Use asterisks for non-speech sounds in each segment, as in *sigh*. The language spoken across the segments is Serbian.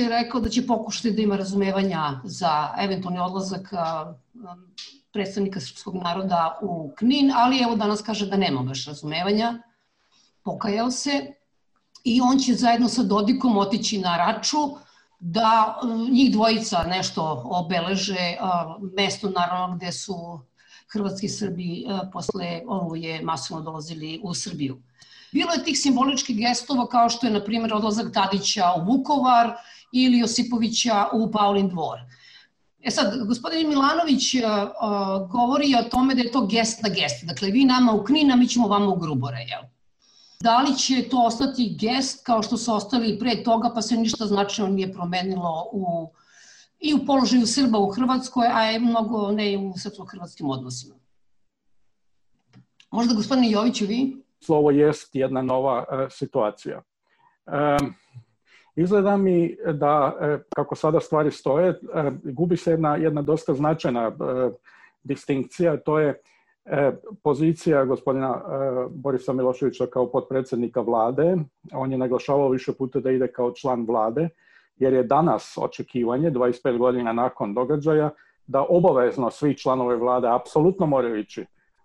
je rekao da će pokušati da ima razumevanja za eventualni odlazak predstavnika srpskog naroda u Knin, ali evo danas kaže da nema baš razumevanja. Pokajao se i on će zajedno sa Dodikom otići na Raču, da e, njih dvojica nešto obeleže mesto naravno gde su hrvatski Srbi e, posle je masovno dolazili u Srbiju. Bilo je tih simboličkih gestova kao što je, na primjer, odlazak Tadića u Vukovar ili Josipovića u Paulin dvor. E sad, gospodin Milanović e, e, govori o tome da je to gest na gest. Dakle, vi nama u Knina, mi ćemo vama u Grubore, jel? Da li će to ostati gest kao što su ostali pre toga, pa se ništa značajno nije promenilo i u položaju Srba u Hrvatskoj, a je mnogo ne u srpsko-hrvatskim odnosima? Možda, gospodine Joviću, vi? Slovo jest jedna nova e, situacija. Izgleda mi da, e, kako sada stvari stoje, e, gubi se jedna, jedna dosta značajna e, distinkcija, to je pozicija gospodina Borisa Miloševića kao potpredsjednika vlade. On je naglašavao više puta da ide kao član vlade, jer je danas očekivanje, 25 godina nakon događaja, da obavezno svi članovi vlade apsolutno moraju ići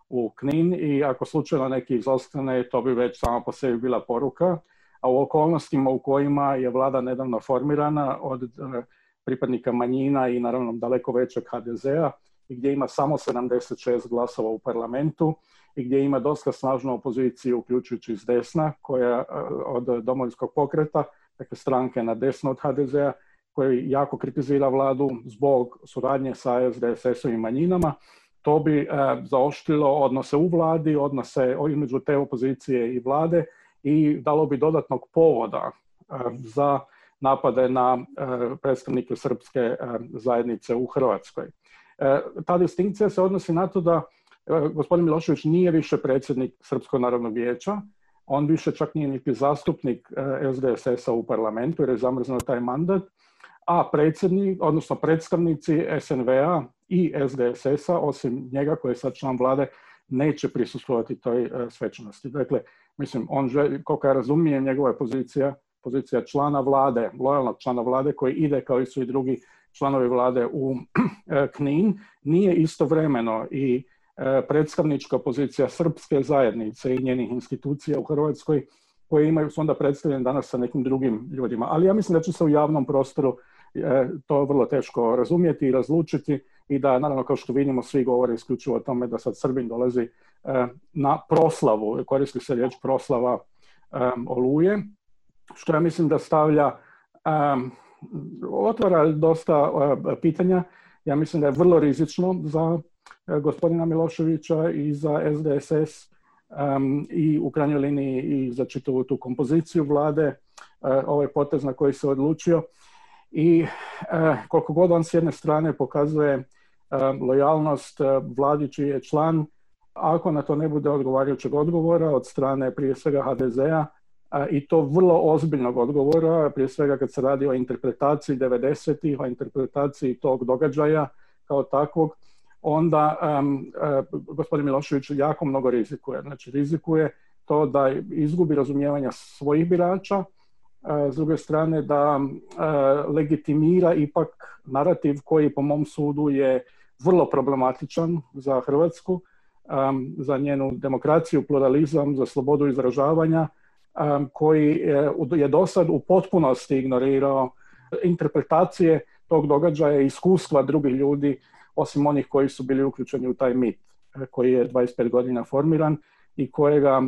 u Knin i ako slučajno neki izostane, to bi već sama po sebi bila poruka a u okolnostima u kojima je vlada nedavno formirana od e, pripadnika manjina i naravno daleko većeg HDZ-a i gdje ima samo 76 glasova u parlamentu i gdje ima dosta snažnu opoziciju uključujući iz desna koja e, od domovinskog pokreta, dakle stranke na desno od HDZ-a koji jako kritizira vladu zbog suradnje sa sdss i manjinama, to bi e, zaoštilo odnose u vladi, odnose između te opozicije i vlade i dalo bi dodatnog povoda e, za napade na e, predstavnike srpske e, zajednice u Hrvatskoj. Ta distinkcija se odnosi na to da gospodin Milošević nije više predsjednik Srpskog narodnog vijeća, on više čak nije niti zastupnik SDSS-a u parlamentu jer je zamrzano taj mandat, a predsjednik, odnosno predstavnici SNV-a i SDSS-a, osim njega koji je sad član vlade, neće prisustvovati toj svečanosti. Dakle, Mislim, on želi, koliko ja razumijem, njegova je pozicija, pozicija člana vlade, lojalnog člana vlade koji ide kao i su i drugi članovi vlade u *clears throat* eh, Knin, nije istovremeno i eh, predstavnička pozicija srpske zajednice i njenih institucija u Hrvatskoj koje imaju su onda predstavljene danas sa nekim drugim ljudima. Ali ja mislim da će se u javnom prostoru eh, to vrlo teško razumjeti i razlučiti i da, naravno, kao što vidimo, svi govore isključivo o tome da sad Srbin dolazi eh, na proslavu, koristi se riječ proslava oluje, što ja mislim da stavlja, otvara dosta eh, pitanja, ja mislim da je vrlo rizično za eh, gospodina Miloševića i za SDSS i u krajnjoj liniji i za čitavu tu kompoziciju vlade, ovaj potez na koji se odlučio. I koliko god on s jedne strane pokazuje E, lojalnost e, vladi čiji je član, ako na to ne bude odgovarajućeg odgovora od strane prije svega HDZ-a e, i to vrlo ozbiljnog odgovora, prije svega kad se radi o interpretaciji 90-ih, o interpretaciji tog događaja kao takvog, onda gospodin Milošević jako mnogo rizikuje. Znači, rizikuje to da izgubi razumijevanja svojih birača, s druge strane da legitimira ipak narativ koji po mom sudu je vrlo problematičan za Hrvatsku, um, za njenu demokraciju, pluralizam, za slobodu izražavanja, um, koji je do sad u potpunosti ignorirao interpretacije tog događaja i iskustva drugih ljudi, osim onih koji su bili uključeni u taj mit eh, koji je 25 godina formiran i kojega,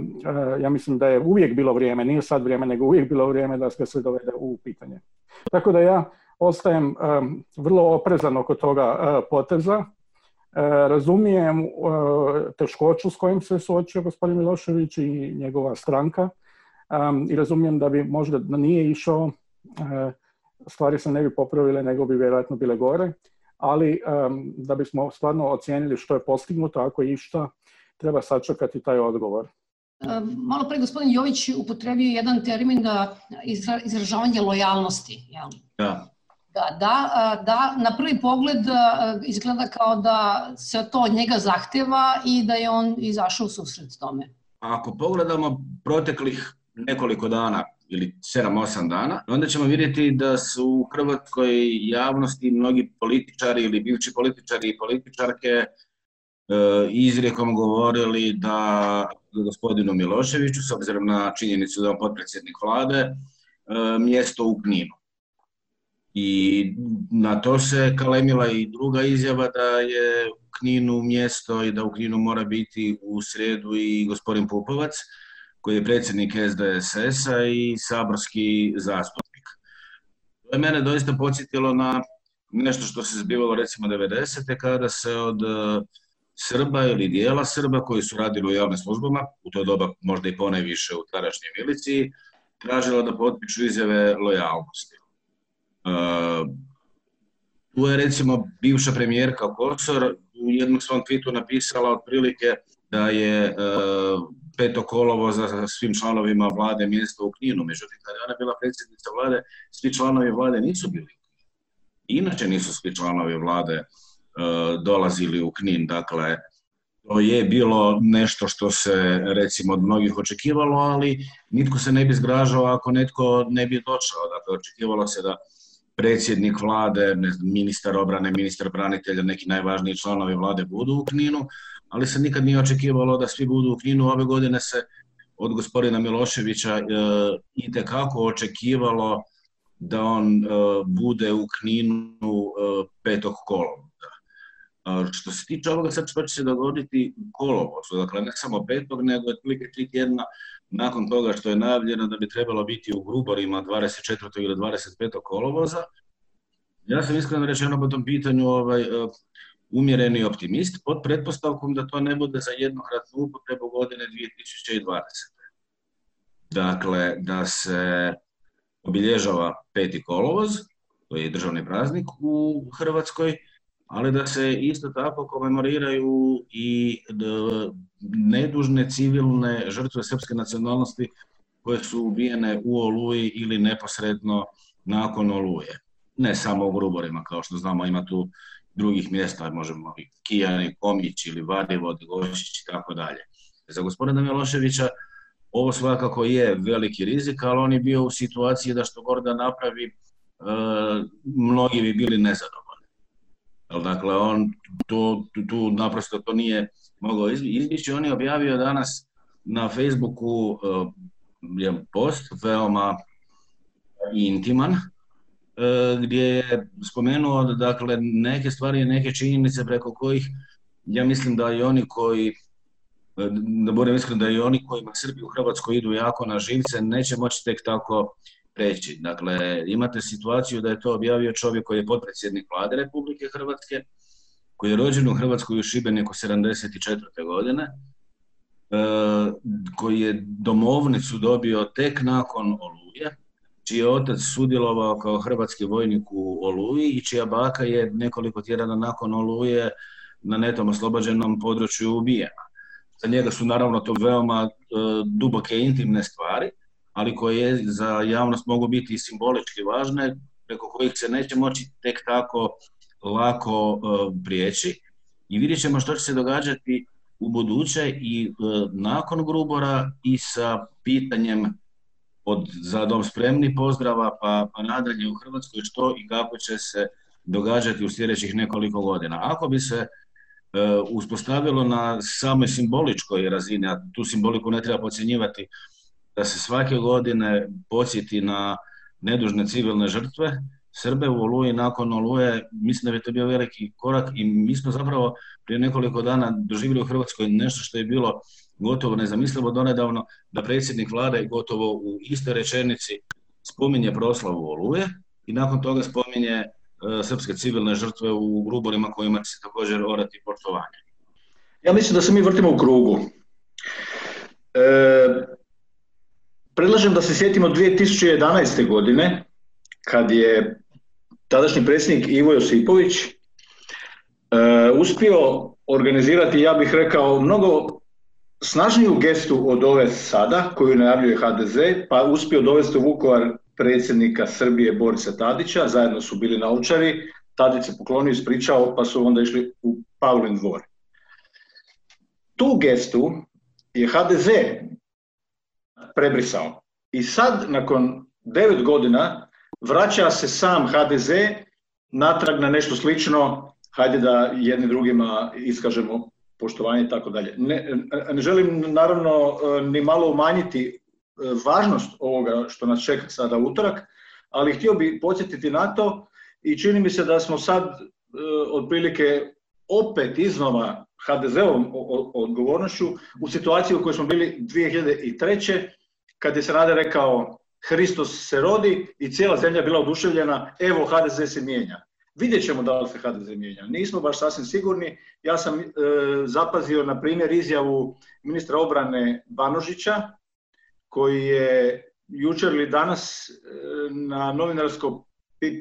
eh, ja mislim da je uvijek bilo vrijeme, nije sad vrijeme, nego uvijek bilo vrijeme da se dovede u pitanje. Tako da ja ostajem eh, vrlo oprezan oko toga eh, poteza. Eh, razumijem teškoću s kojim se suočio gospodin Milošević i njegova stranka ehm, i razumijem da bi možda da nije išao, stvari se ne bi popravile nego bi vjerojatno bile gore, ali ehm, da bismo stvarno ocijenili što je postignuto, ako je išta, treba sačekati taj odgovor. Malo pre gospodin Jović upotrebio jedan termin da izražavanje lojalnosti. Jel? Da, da, e, da, na prvi pogled e, izgleda kao da se to od njega zahteva i da je on izašao u susret tome. Ako pogledamo proteklih nekoliko dana ili 7-8 dana, onda ćemo vidjeti da su u hrvatskoj javnosti mnogi političari ili bivši političari i političarke e, izrijekom govorili da gospodinu Miloševiću, s obzirom na činjenicu da je potpredsjednik vlade, mjesto u Kninu. I na to se kalemila i druga izjava da je u Kninu mjesto i da u Kninu mora biti u srijedu i gospodin Pupovac, koji je predsjednik SDSS-a i saborski zastupnik. To je mene doista podsjetilo na nešto što se zbivalo recimo 90. kada se od e, Srba ili dijela Srba koji su radili u javnim službama, u to doba možda i ponajviše u tadašnjoj milici tražilo da potpiču izjave lojalnosti. Eh, tu je recimo bivša premijerka Kosor u jednom svom tweetu napisala otprilike da je eh, peto kolovo za svim članovima vlade mjesto u Kninu. Međutim, kada je ona bila predsjednica vlade, svi članovi vlade nisu bili. Inače nisu svi članovi vlade eh, dolazili u Knin. Dakle, to je bilo nešto što se recimo od mnogih očekivalo, ali nitko se ne bi zgražao ako netko ne bi došao. Dakle, očekivalo se da predsjednik vlade, ministar obrane, ministar branitelja, neki najvažniji članovi vlade budu u Kninu, ali se nikad nije očekivalo da svi budu u Kninu. Ove godine se od gospodina Miloševića e, itekako očekivalo da on e, bude u Kninu e, petog kolovoza. E, što se tiče ovoga sad će se dogoditi u dakle ne samo petog, nego otprilike tri tjedna nakon toga što je najavljeno da bi trebalo biti u Gruborima 24. ili 25. kolovoza. Ja sam iskreno rečeno po tom pitanju ovaj, eh, umjereni optimist pod pretpostavkom da to ne bude za jednokratnu upotrebu godine 2020. Dakle, da se obilježava peti kolovoz, koji je državni praznik u Hrvatskoj, ali da se isto tako komemoriraju i nedužne civilne žrtve srpske nacionalnosti koje su ubijene u Oluji ili neposredno nakon Oluje. Ne samo u Gruborima, kao što znamo, ima tu drugih mjesta, možemo i Kijani, Komić ili Vadivod, Gošić i tako dalje. Za gospodina Miloševića ovo svakako je veliki rizik, ali on je bio u situaciji da što gorda napravi, e, mnogi bi bili nezadovoljni. Dakle, on tu, tu, tu naprosto to nije mogao izbjeći. On je objavio danas na Facebooku eh, je post veoma intiman eh, gdje je spomenuo dakle neke stvari i neke činjenice preko kojih ja mislim da i oni koji eh, da budem iskren da i oni kojima Srbi u Hrvatskoj idu jako na živce neće moći tek tako reći. Dakle, imate situaciju da je to objavio čovjek koji je potpredsjednik vlade Republike Hrvatske, koji je rođen u Hrvatskoj u Šibeniku 74. godine, e, koji je domovnicu dobio tek nakon Oluje, čiji je otac sudjelovao kao hrvatski vojnik u Oluji i čija baka je nekoliko tjedana nakon Oluje na netom oslobođenom području ubijena. Za njega su naravno to veoma e, duboke intimne stvari, ali koje za javnost mogu biti i simbolički važne, preko kojih se neće moći tek tako lako e, prijeći. I vidjet ćemo što će se događati u buduće i e, nakon Grubora i sa pitanjem od za dom spremni pozdrava pa, pa nadalje u Hrvatskoj što i kako će se događati u sljedećih nekoliko godina. Ako bi se e, uspostavilo na samoj simboličkoj razini, a tu simboliku ne treba podcjenjivati, da se svake godine podsjeti na nedužne civilne žrtve, Srbe u Oluji nakon Oluje, mislim da bi to bio veliki korak i mi smo zapravo prije nekoliko dana doživjeli u Hrvatskoj nešto što je bilo gotovo nezamislivo donedavno, da predsjednik vlade gotovo u istoj rečenici spominje proslavu Oluje i nakon toga spominje e, srpske civilne žrtve u gruborima kojima se također orati portovanje. Ja mislim da se mi vrtimo u krugu. E, Predlažem da se sjetimo 2011. godine, kad je tadašnji predsjednik Ivo Josipović e, uspio organizirati, ja bih rekao, mnogo snažniju gestu od ove sada, koju najavljuje HDZ, pa uspio dovesti u Vukovar predsjednika Srbije Borisa Tadića, zajedno su bili naučari, Tadić se poklonio, ispričao, pa su onda išli u Pavlin dvor. Tu gestu je HDZ prebrisao. I sad, nakon devet godina, vraća se sam HDZ natrag na nešto slično, hajde da jedni drugima iskažemo poštovanje i tako dalje. Ne želim naravno ni malo umanjiti e, važnost ovoga što nas čeka sada utorak, ali htio bi podsjetiti na to i čini mi se da smo sad e, otprilike opet iznova HDZ-ovom odgovornošću u situaciji u kojoj smo bili 2003 kad je Sanader rekao Hristos se rodi i cijela zemlja bila oduševljena, evo HDZ se mijenja. Vidjet ćemo da li se HDZ mijenja. Nismo baš sasvim sigurni. Ja sam e, zapazio, na primjer, izjavu ministra obrane Banožića, koji je jučer ili danas e, na novinarsko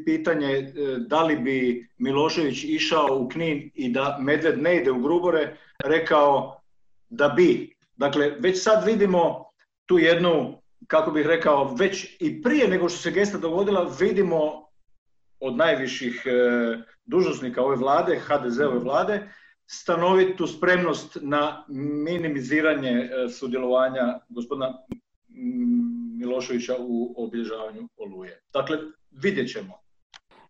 pitanje e, da li bi Milošević išao u Knin i da Medved ne ide u Grubore, rekao da bi. Dakle, već sad vidimo tu jednu, kako bih rekao, već i prije nego što se gesta dogodila, vidimo od najviših e, dužnosnika ove vlade, HDZ-ove vlade, stanovitu spremnost na minimiziranje e, sudjelovanja gospodina mm, Miloševića u obilježavanju oluje. Dakle, vidjet ćemo.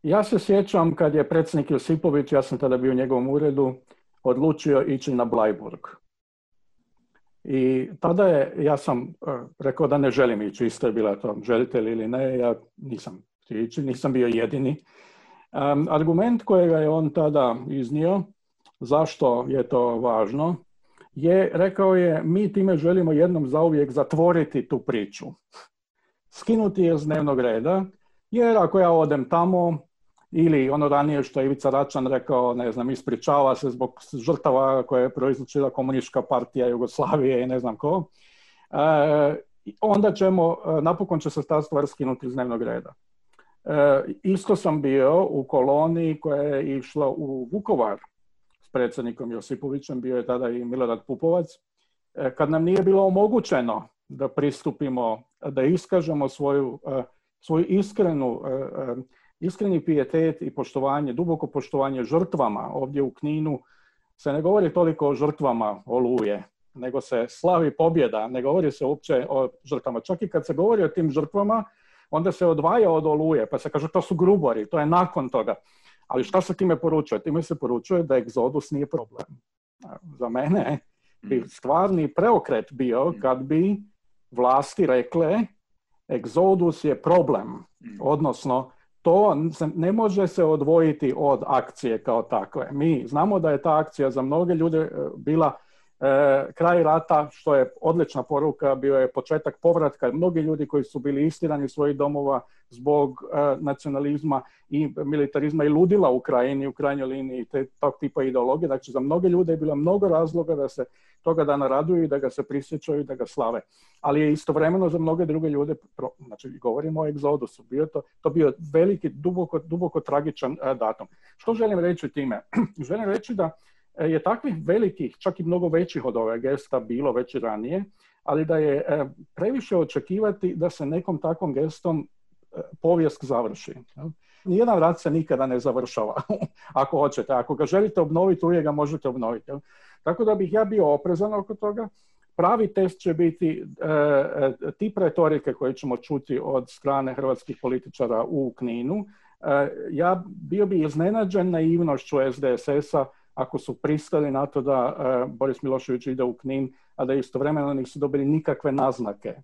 Ja se sjećam kad je predsjednik Josipović, ja sam tada bio u njegovom uredu, odlučio ići na Blajburg. I tada je, ja sam e, rekao da ne želim ići, isto je bila to, želite li ili ne, ja nisam nisam bio jedini. argument kojega je on tada iznio, zašto je to važno, je, rekao je, mi time želimo jednom zauvijek zatvoriti tu priču. Skinuti je s dnevnog reda, jer ako ja odem tamo, ili ono ranije što je Ivica Račan rekao, ne znam, ispričava se zbog žrtava koje je proizlučila komunistička partija Jugoslavije i ne znam ko, e, onda ćemo, e, napokon će se ta stvar skinuti iz dnevnog reda. E, isto sam bio u koloniji koja je išla u Vukovar s predsjednikom Josipovićem, bio je tada i Milorad Pupovac, e, kad nam nije bilo omogućeno da pristupimo, da iskažemo svoju, e, svoju iskrenu iskreni pijetet i poštovanje, duboko poštovanje žrtvama. Ovdje u Kninu se ne govori toliko o žrtvama oluje, nego se slavi pobjeda, ne govori se uopće o žrtvama. Čak i kad se govori o tim žrtvama, onda se odvaja od oluje, pa se kaže to su grubori, to je nakon toga. Ali šta se time poručuje? Time se poručuje da egzodus nije problem. Za mene bi mm. stvarni preokret bio mm. kad bi vlasti rekle egzodus je problem, mm. odnosno to ne može se odvojiti od akcije kao takve. Mi znamo da je ta akcija za mnoge ljude e, bila E, kraj rata, što je odlična poruka, bio je početak povratka. Mnogi ljudi koji su bili istirani iz svojih domova zbog e, nacionalizma i militarizma i ludila u Krajini, u krajnjoj liniji te, tog tipa ideologije. Znači, za mnoge ljude je bilo mnogo razloga da se toga dana raduju i da ga se prisjećaju i da ga slave. Ali je istovremeno za mnoge druge ljude, znači govorimo o egzodusu, bio to, to bio veliki, duboko, duboko tragičan e, datum. Što želim reći time? *clears throat* želim reći da E, je takvih velikih, čak i mnogo većih od ove gesta bilo već i ranije, ali da je e, previše očekivati da se nekom takvom gestom e, povijest završi. Nijedan rad se nikada ne završava, *laughs* ako hoćete. Ako ga želite obnoviti, uvijek ga možete obnoviti. Tako da bih ja bio oprezan oko toga. Pravi test će biti ti pretorike retorike koje ćemo čuti od strane hrvatskih političara u Kninu. ja bio bi iznenađen naivnošću SDSS-a ako su pristali na to da e, Boris Milošević ide u Knin, a da istovremeno nisu dobili nikakve naznake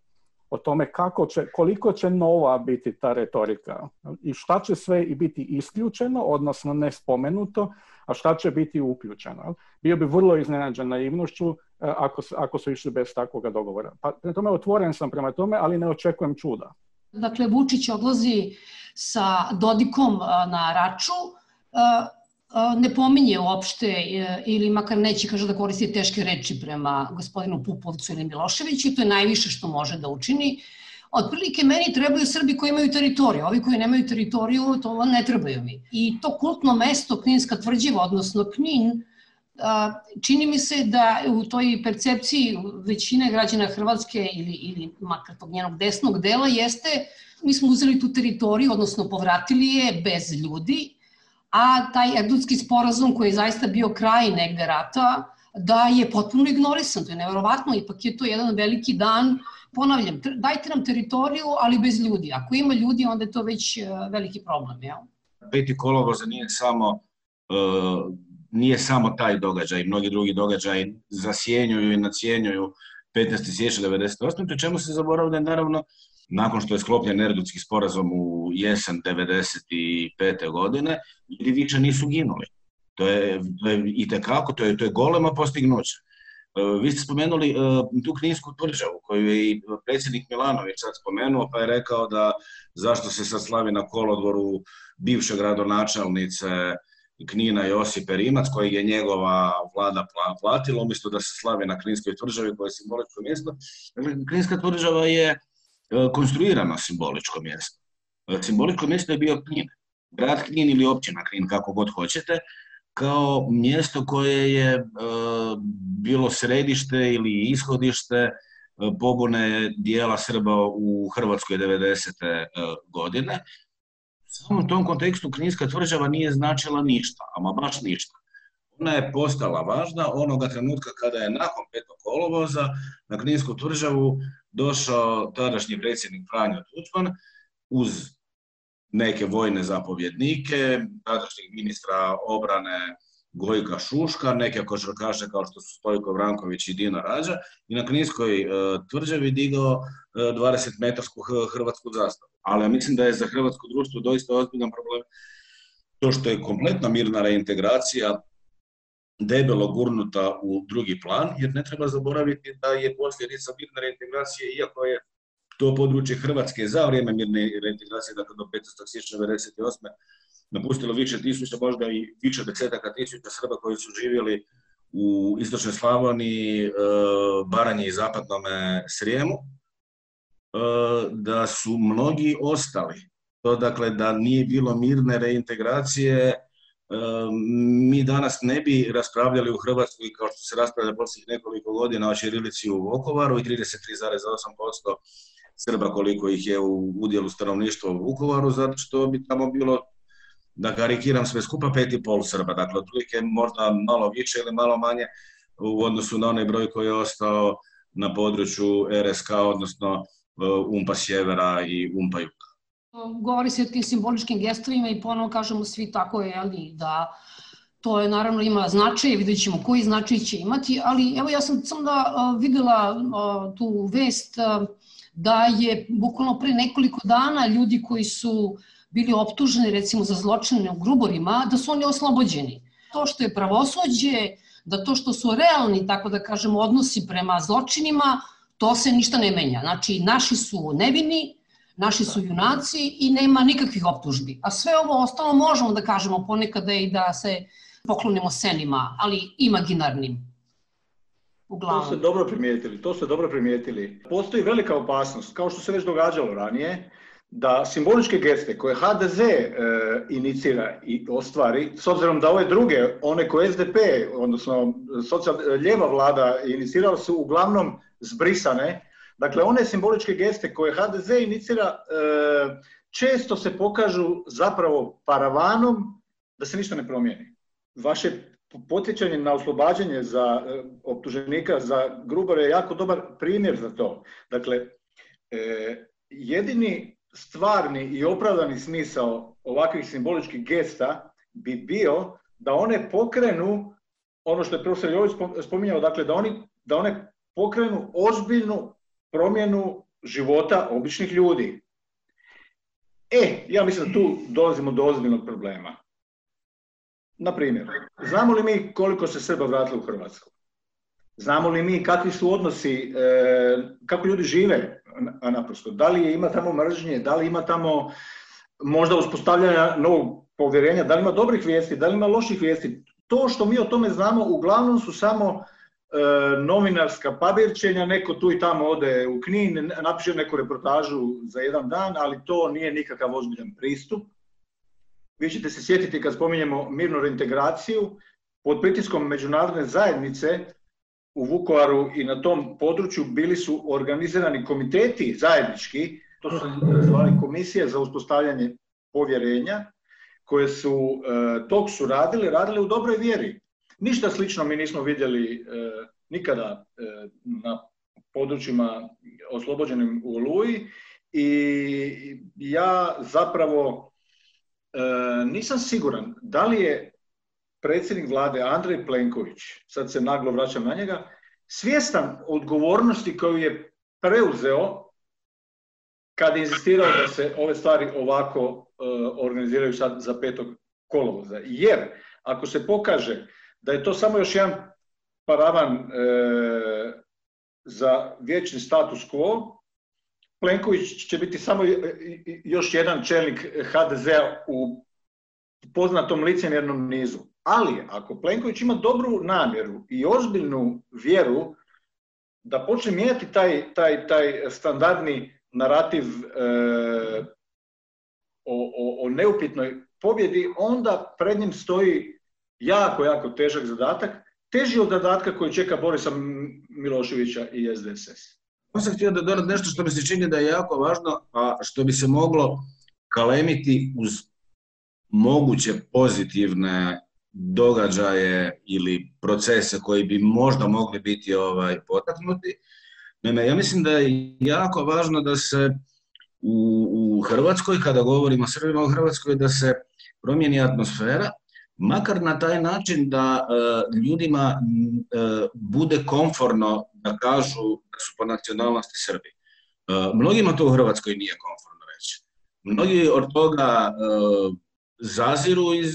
o tome kako će, koliko će nova biti ta retorika i šta će sve i biti isključeno, odnosno ne spomenuto, a šta će biti uključeno. Bio bi vrlo iznenađen naivnošću e, ako, ako su išli bez takvog dogovora. Pa prema tome otvoren sam prema tome, ali ne očekujem čuda. Dakle, Vučić odlazi sa Dodikom e, na Raču, ne pominje uopšte e, ili makar neće kaže da koristi teške reči prema gospodinu Pupovcu ili Miloševiću to je najviše što može da učini. Otprilike meni trebaju Srbi koji imaju teritoriju, ovi koji nemaju teritoriju to ne trebaju mi. I to kultno mesto Kninska tvrđiva, odnosno Knin, čini mi se da u toj percepciji većine građana Hrvatske ili, ili makar tog njenog desnog dela jeste mi smo uzeli tu teritoriju, odnosno povratili je bez ljudi a taj Erdutski sporazum koji je zaista bio kraj negde rata, da je potpuno ignorisan, to je nevjerovatno, ipak je to jedan veliki dan, ponavljam, dajte nam teritoriju, ali bez ljudi. Ako ima ljudi, onda je to već e, veliki problem, jel? Peti kolovoza nije samo uh, nije samo taj događaj, mnogi drugi događaji zasjenjuju i nacjenjuju 15. siječnja 98. pri čemu se zaboravlja naravno nakon što je sklopljen Erdutski sporazum u jesen 95. godine, ljudi više nisu ginuli. To je, to je i tekako, to je, to je golema postignuća. E, vi ste spomenuli e, tu kninsku tvrđavu koju je i predsjednik Milanović sad spomenuo pa je rekao da zašto se sad slavi na kolodvoru bivše gradonačelnice Knina Josipe Rimac koji je njegova vlada platila umjesto da se slavi na Kninskoj tvrđavi koja je simbolično mjesto. Dakle, Kninska tvrđava je E, konstruirano simboličko mjesto. E, simboličko mjesto je bio Knin. Grad Knin ili općina Knin, kako god hoćete, kao mjesto koje je e, bilo središte ili ishodište pogone dijela Srba u Hrvatskoj 90. godine. U tom kontekstu Kninska tvrđava nije značila ništa, ama baš ništa. Ona je postala važna onoga trenutka kada je nakon petog kolovoza na Kninsku tvrđavu došao tadašnji predsjednik Franjo Tučman uz neke vojne zapovjednike, tadašnjeg ministra obrane Gojka Šuška, neke košarkaše kao što su Stojko Vranković i Dina Rađa i na Kninskoj e, tvrđavi digao 20-metarsku e, hrvatsku zastavu. Ali mislim da je za hrvatsko društvo doista ozbiljan problem to što je kompletna mirna reintegracija debelo gurnuta u drugi plan, jer ne treba zaboraviti da je posljedica mirne reintegracije, iako je to područje Hrvatske za vrijeme mirne reintegracije, dakle do 15. sječnja 1998. napustilo više tisuća, možda i više desetaka tisuća Srba koji su živjeli u Istočnoj Slavoniji, e, Baranji i Zapadnome Srijemu, e, da su mnogi ostali. To dakle da nije bilo mirne reintegracije, mi danas ne bi raspravljali u Hrvatskoj kao što se raspravlja posljednjih nekoliko godina o Čirilici u Vukovaru i 33,8% Srba koliko ih je u udjelu stanovništva u Vukovaru, zato što bi tamo bilo da karikiram sve skupa pet i pol Srba, dakle otprilike možda malo više ili malo manje u odnosu na onaj broj koji je ostao na području RSK, odnosno e, Umpa sjevera i Umpa Juka govori se o tim simboličkim gestovima i ponovo kažemo svi tako je, ali da to je naravno ima značaj, vidjet ćemo koji značaj će imati, ali evo ja sam sam da e, videla e, tu vest e, da je bukvalno pre nekoliko dana ljudi koji su bili optuženi recimo za zločine u gruborima, da su oni oslobođeni. To što je pravosuđe, da to što su realni, tako da kažemo, odnosi prema zločinima, to se ništa ne menja. Znači, naši su nevini, naši su junaci i nema nikakvih optužbi. A sve ovo ostalo možemo da kažemo ponekad i da se poklonimo senima, ali imaginarnim. To ste dobro primijetili, to ste dobro primijetili. Postoji velika opasnost, kao što se već događalo ranije, da simboličke geste koje HDZ e, inicira i ostvari, s obzirom da ove druge, one koje SDP, odnosno socijal, ljeva vlada inicirala su uglavnom zbrisane, Dakle, one simboličke geste koje HDZ inicira e, često se pokažu zapravo paravanom da se ništa ne promijeni. Vaše potječanje na oslobađanje za e, optuženika za grubore, je jako dobar primjer za to. Dakle, e, jedini stvarni i opravdani smisao ovakvih simboličkih gesta bi bio da one pokrenu ono što je profesor Jović spominjao, dakle da, oni, da one pokrenu ozbiljnu promjenu života običnih ljudi. E, ja mislim da tu dolazimo do ozbiljnog problema. Na primjer, znamo li mi koliko se Srba vratilo u Hrvatsku? Znamo li mi kakvi su odnosi, e, kako ljudi žive naprosto? Da li ima tamo mržnje, da li ima tamo možda uspostavljanja novog povjerenja, da li ima dobrih vijesti, da li ima loših vijesti? To što mi o tome znamo uglavnom su samo E, novinarska pabirčenja, neko tu i tamo ode u Knin, napiše neku reportažu za jedan dan, ali to nije nikakav ozbiljan pristup. Vi ćete se sjetiti kad spominjemo mirnu reintegraciju, pod pritiskom međunarodne zajednice u Vukovaru i na tom području bili su organizirani komiteti zajednički, to su zvali komisije za uspostavljanje povjerenja, koje su, e, tog su radile, radile u dobroj vjeri. Ništa slično mi nismo vidjeli e, nikada e, na područjima oslobođenim u Oluji i ja zapravo e, nisam siguran da li je predsjednik vlade Andrej Plenković, sad se naglo vraćam na njega, svjestan odgovornosti koju je preuzeo kad je insistirao da se ove stvari ovako organiziraju sad za petog kolovoza. Jer ako se pokaže da je to samo još jedan paravan e, za vječni status quo. Plenković će biti samo e, još jedan čelnik hdz u poznatom licemjernom nizu. Ali ako Plenković ima dobru namjeru i ozbiljnu vjeru da počne mijenjati taj, taj, taj standardni narativ e, o, o, o neupitnoj pobjedi, onda pred njim stoji jako, jako težak zadatak, teži od zadatka koji čeka Borisa Miloševića i SDSS. Ja sam htio da dodat nešto što mi se čini da je jako važno, a što bi se moglo kalemiti uz moguće pozitivne događaje ili procese koji bi možda mogli biti ovaj potaknuti. Naime, ja mislim da je jako važno da se u, u Hrvatskoj, kada govorimo o Srbima u Hrvatskoj, da se promijeni atmosfera makar na taj način da e, ljudima e, bude konforno da kažu da su po nacionalnosti Srbi. E, mnogima to u Hrvatskoj nije konforno reći. Mnogi od toga zaziru iz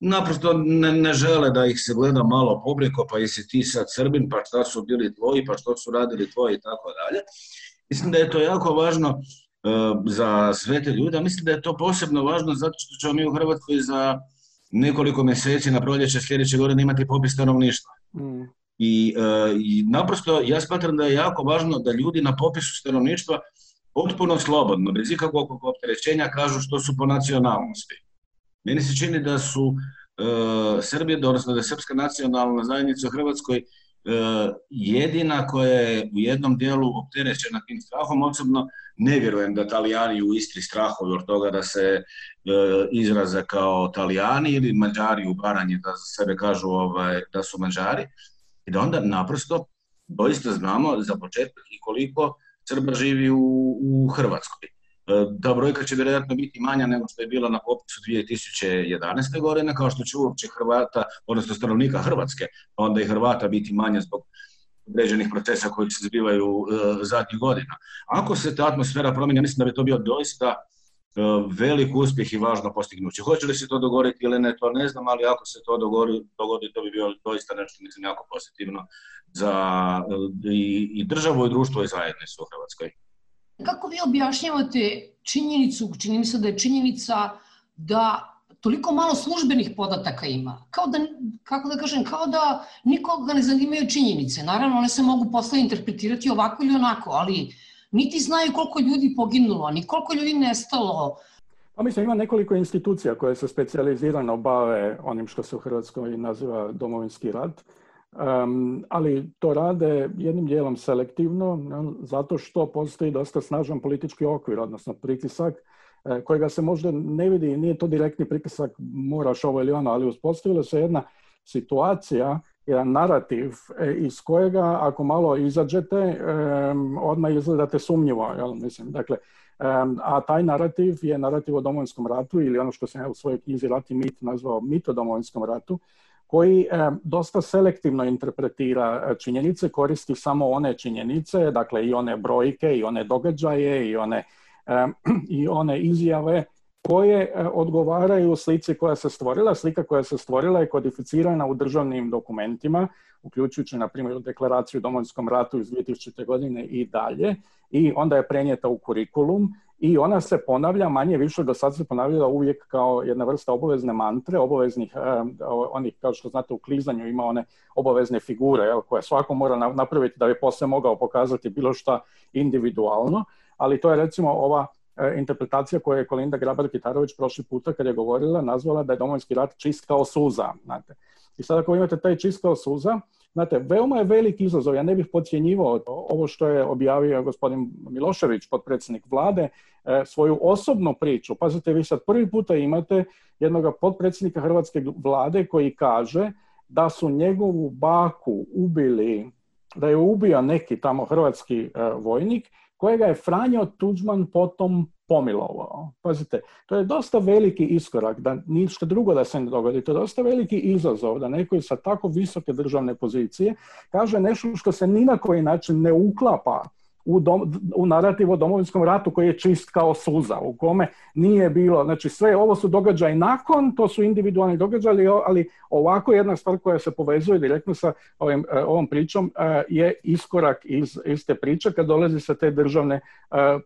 naprosto ne, žele da ih se gleda malo pobreko, pa jesi ti sad Srbin, pa šta su bili tvoji, pa što su radili tvoji i tako dalje. Mislim da je to jako važno za sve te ljude, a mislim da je to posebno važno zato što ćemo mi u Hrvatskoj za nekoliko mjeseci na proljeće sljedeće godine imati popis stanovništva. Mm. I, e, I naprosto ja smatram da je jako važno da ljudi na popisu stanovništva potpuno slobodno, bez ikakvog opterećenja kažu što su po nacionalnosti. Meni se čini da su e, Srbije, odnosno da je srpska nacionalna zajednica u Hrvatskoj E, jedina koja je u jednom dijelu opterećena tim strahom, osobno ne vjerujem da Talijani u Istri strahovi od toga da se e, izraze kao Talijani ili Mađari u Baranji da za sebe kažu ovaj, da su Mađari i da onda naprosto doista znamo za početak i koliko Srba živi u, u Hrvatskoj. E, ta brojka će vjerojatno biti manja nego što je bila na popisu 2011. godine, kao što će uopće Hrvata, odnosno stanovnika Hrvatske, pa onda i Hrvata biti manja zbog određenih procesa koji se zbivaju e, zadnjih godina. Ako se ta atmosfera promijeni, mislim da bi to bio doista e, velik uspjeh i važno postignuće. Hoće li se to dogoditi ili ne, to ne znam, ali ako se to dogodi, to bi bio doista nešto, mislim, jako pozitivno za i, i državu i društvo i zajednicu u Hrvatskoj. Kako vi objašnjavate činjenicu, čini mi se da je činjenica da toliko malo službenih podataka ima. Kao da, kako da kažem, kao da nikoga ne zanimaju činjenice. Naravno, one se mogu posle interpretirati ovako ili onako, ali niti znaju koliko ljudi poginulo, ni koliko ljudi nestalo. Pa mislim, ima nekoliko institucija koje se specializirano bave onim što se u Hrvatskoj naziva domovinski rad ali to rade jednim dijelom selektivno zato što postoji dosta snažan politički okvir, odnosno pritisak e, kojega se možda ne vidi, nije to direktni pritisak moraš ovo ili ono, ali uspostavila se jedna situacija, jedan narativ e, iz kojega ako malo izađete, odmah izgledate sumnjivo, jel? mislim, dakle, a taj narativ je narativ o domovinskom ratu ili ono što sam ja u svojoj knjizi Rat mit nazvao mit o domovinskom ratu, koji eh, dosta selektivno interpretira eh, činjenice, koristi samo one činjenice, dakle i one brojke, i one događaje, i one, eh, *clears throat* i one izjave koje odgovaraju slici koja se stvorila. Slika koja se stvorila je kodificirana u državnim dokumentima, uključujući, na primjer, deklaraciju o domovinskom ratu iz 2000. godine i dalje, i onda je prenijeta u kurikulum i ona se ponavlja manje više do sad se ponavljala uvijek kao jedna vrsta obavezne mantre, obaveznih eh, onih kao što znate u klizanju ima one obavezne figure koje svako mora napraviti da bi poslije mogao pokazati bilo šta individualno, ali to je recimo ova E, interpretacija koju je Kolinda Grabar-Kitarović prošli puta kad je govorila nazvala da je domovinski rat čist kao suza. Znate. I sad ako imate taj čist kao suza, znate, veoma je velik izazov, ja ne bih podcjenjivao ovo što je objavio gospodin Milošević, potpredsjednik vlade, e, svoju osobnu priču. Pazite, vi sad prvi puta imate jednog potpredsjednika hrvatske vlade koji kaže da su njegovu baku ubili, da je ubio neki tamo hrvatski e, vojnik kojega je Franjo Tuđman potom pomilovao. Pazite, to je dosta veliki iskorak, da ništa drugo da se ne dogodi, to je dosta veliki izazov da neko sa tako visoke državne pozicije kaže nešto što se ni na koji način ne uklapa u, dom, u narativu o domovinskom ratu koji je čist kao suza, u kome nije bilo, znači sve ovo su događaji nakon, to su individualni događaji, ali ovako jedna stvar koja se povezuje direktno sa ovim, e, ovom pričom e, je iskorak iz, iz te priče kad dolazi sa te državne e,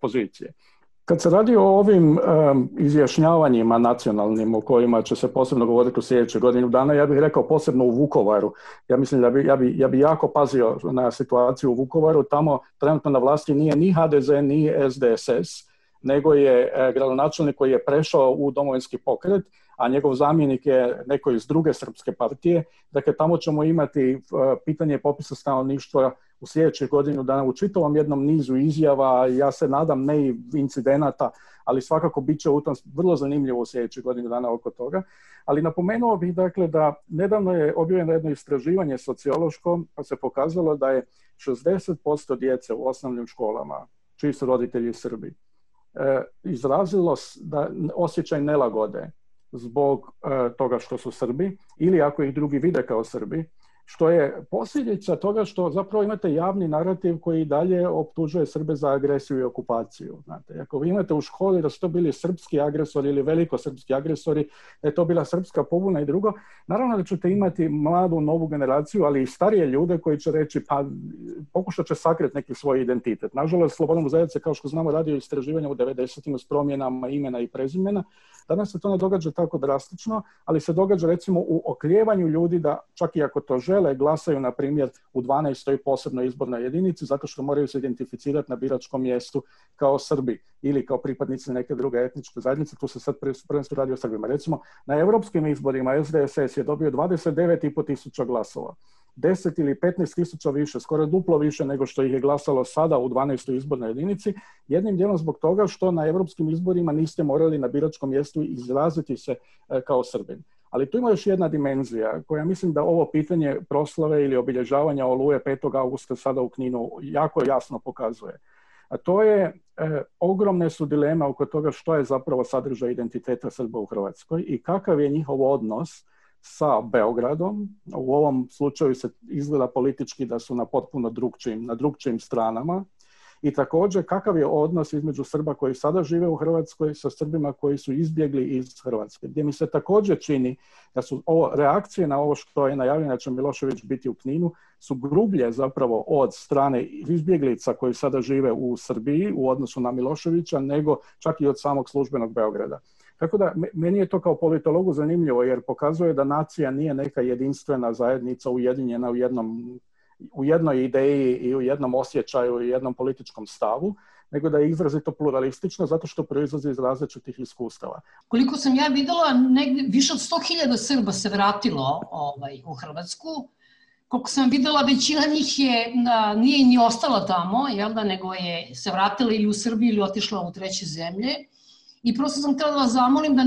pozicije. Kad se radi o ovim izjašnjavanjima nacionalnim o kojima će se posebno govoriti u sljedećoj godinu dana, ja bih rekao posebno u Vukovaru. Ja mislim da bi, ja bi, jako pazio na situaciju u Vukovaru. Tamo trenutno na vlasti nije ni HDZ, ni SDSS, nego je eh, gradonačelnik koji je prešao u domovinski pokret, a njegov zamjenik je neko iz druge srpske partije. Dakle, tamo ćemo imati e, pitanje popisa stanovništva u sljedećeg godinu dana u čitavom jednom nizu izjava, ja se nadam ne i incidenata, ali svakako bit će u tom vrlo zanimljivo u sljedećih godinu dana oko toga. Ali napomenuo bih dakle da nedavno je objavljeno jedno istraživanje sociološko pa se pokazalo da je 60% djece u osnovnim školama, čiji su roditelji Srbi, e, izrazilo da osjećaj nelagode zbog e, toga što su Srbi ili ako ih drugi vide kao Srbi što je posljedica toga što zapravo imate javni narativ koji dalje optužuje Srbe za agresiju i okupaciju. Znate, ako vi imate u školi da su to bili srpski agresori ili veliko srpski agresori, da je to bila srpska pobuna i drugo, naravno da ćete imati mladu, novu generaciju, ali i starije ljude koji će reći pa pokušat će sakret neki svoj identitet. Nažalost, Slobodan zajednica, je, kao što znamo, radio istraživanja u 90. s promjenama imena i prezimena. Danas se to ne događa tako drastično, ali se događa recimo u okljevanju ljudi da čak i ako to žele glasaju, na primjer, u 12. posebnoj izbornoj jedinici zato što moraju se identificirati na biračkom mjestu kao Srbi ili kao pripadnici neke druge etničke zajednice, tu se sad prvenstveno radi o Srbima. Recimo, na europskim izborima SDSS je dobio 29,5 tisuća glasova. 10 ili 15 tisuća više, skoro duplo više nego što ih je glasalo sada u 12. izbornoj jedinici, jednim dijelom zbog toga što na europskim izborima niste morali na biračkom mjestu izraziti se e, kao Srbin. Ali tu ima još jedna dimenzija koja mislim da ovo pitanje proslave ili obilježavanja oluje 5. augusta sada u Kninu jako jasno pokazuje. A to je, e, ogromne su dileme oko toga što je zapravo sadržaj identiteta Srba u Hrvatskoj i kakav je njihov odnos sa Beogradom. U ovom slučaju se izgleda politički da su na potpuno drugčijim, na drugčijim stranama i također kakav je odnos između Srba koji sada žive u Hrvatskoj sa Srbima koji su izbjegli iz Hrvatske, gdje mi se također čini da su ovo reakcije na ovo što je najavljeno da će Milošević biti u Kninu su grublje zapravo od strane izbjeglica koji sada žive u Srbiji u odnosu na Miloševića nego čak i od samog službenog Beograda. Tako da, meni je to kao politologu zanimljivo, jer pokazuje da nacija nije neka jedinstvena zajednica ujedinjena u jednom u jednoj ideji i u jednom osjećaju i jednom političkom stavu, nego da je izrazito pluralistično zato što proizlazi iz različitih iskustava. Koliko sam ja videla, negdje, više od 100.000 Srba se vratilo ovaj, u Hrvatsku. Koliko sam videla, većina njih je, nije ni ostala tamo, jel da, nego je se vratila ili u Srbiju ili otišla u treće zemlje. I prosto sam htjela da vas zamolim da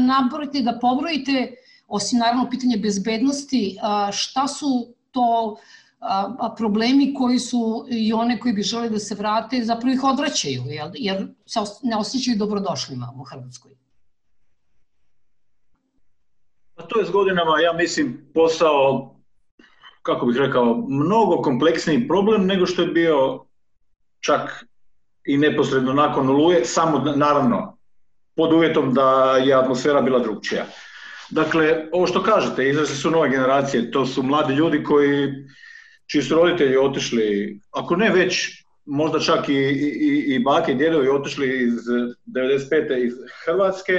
i da pobrojite, osim naravno pitanje bezbednosti, a, šta su to a problemi koji su i one koji bi žele da se vrate, zapravo ih odvraćaju, jer se ne osjećaju dobrodošlima u Hrvatskoj. A pa to je s godinama, ja mislim, posao, kako bih rekao, mnogo kompleksniji problem nego što je bio čak i neposredno nakon oluje, samo naravno pod uvjetom da je atmosfera bila drugčija. Dakle, ovo što kažete, izrazi su nove generacije, to su mladi ljudi koji čiji su roditelji otišli, ako ne već možda čak i, i, i i djedovi otišli iz 95. iz Hrvatske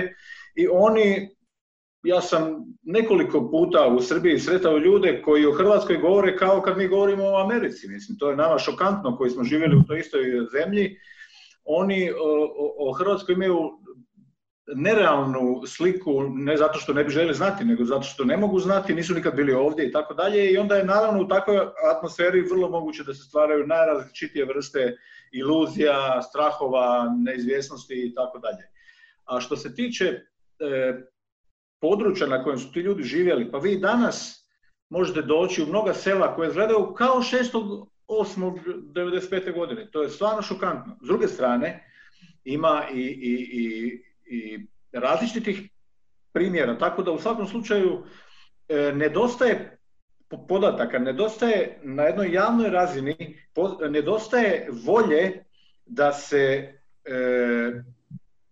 i oni, ja sam nekoliko puta u Srbiji sretao ljude koji o Hrvatskoj govore kao kad mi govorimo o Americi, mislim, to je nama šokantno koji smo živjeli u toj istoj zemlji, oni o, o Hrvatskoj imaju nerealnu sliku, ne zato što ne bi želi znati, nego zato što ne mogu znati, nisu nikad bili ovdje i tako dalje i onda je naravno u takvoj atmosferi vrlo moguće da se stvaraju najrazličitije vrste iluzija, strahova, neizvjesnosti i tako dalje. A što se tiče e, područja na kojem su ti ljudi živjeli, pa vi danas možete doći u mnoga sela koje izgledaju kao 6.8.95. godine. To je stvarno šokantno. S druge strane, ima i, i, i i različitih primjera. Tako da u svakom slučaju e, nedostaje podataka, nedostaje na jednoj javnoj razini, nedostaje volje da se, e,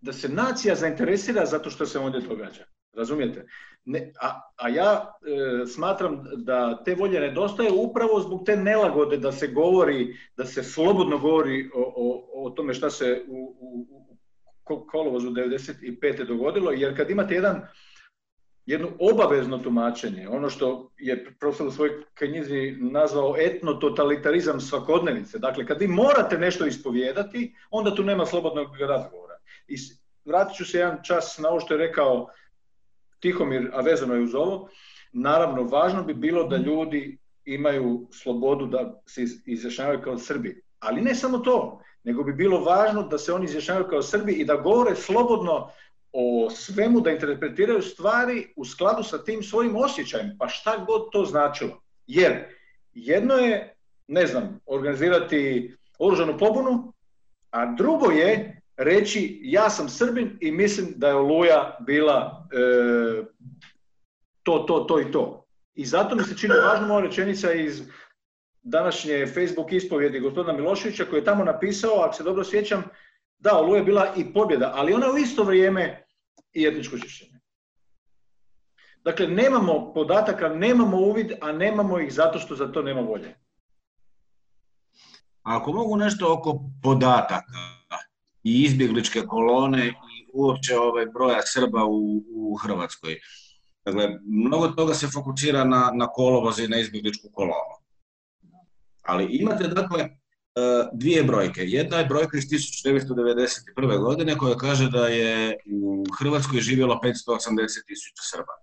da se nacija zainteresira zato što se ovdje događa. Razumijete? Ne, a, ja e, smatram da te volje nedostaje upravo zbog te nelagode da se govori, da se slobodno govori o, o, tome šta se u, u kolovozu 95. dogodilo, jer kad imate jedan jedno obavezno tumačenje, ono što je profesor u svojoj knjizi nazvao etnototalitarizam svakodnevice. Dakle, kad vi morate nešto ispovijedati, onda tu nema slobodnog razgovora. I vratit ću se jedan čas na ovo što je rekao Tihomir, a vezano je uz ovo. Naravno, važno bi bilo da ljudi imaju slobodu da se izjašnjavaju kao Srbi. Ali ne samo to nego bi bilo važno da se oni izjašnjavaju kao Srbi i da govore slobodno o svemu, da interpretiraju stvari u skladu sa tim svojim osjećajem, pa šta god to značilo. Jer jedno je, ne znam, organizirati oružanu pobunu, a drugo je reći ja sam Srbin i mislim da je Oluja bila e, to, to, to i to. I zato mi se čini važno moja rečenica iz današnje Facebook ispovjedi gospodina Miloševića koji je tamo napisao, ako se dobro sjećam, da, Oluja je bila i pobjeda, ali ona u isto vrijeme i etničko čišćenje. Dakle, nemamo podataka, nemamo uvid, a nemamo ih zato što za to nema volje. Ako mogu nešto oko podataka i izbjegličke kolone i uopće ovaj broja Srba u, Hrvatskoj. Dakle, mnogo toga se fokusira na, na kolovoz i na izbjegličku kolonu. Ali imate dakle e, dvije brojke. Jedna je brojka iz 1991. godine koja kaže da je u Hrvatskoj živjelo 580 tisuća Srba.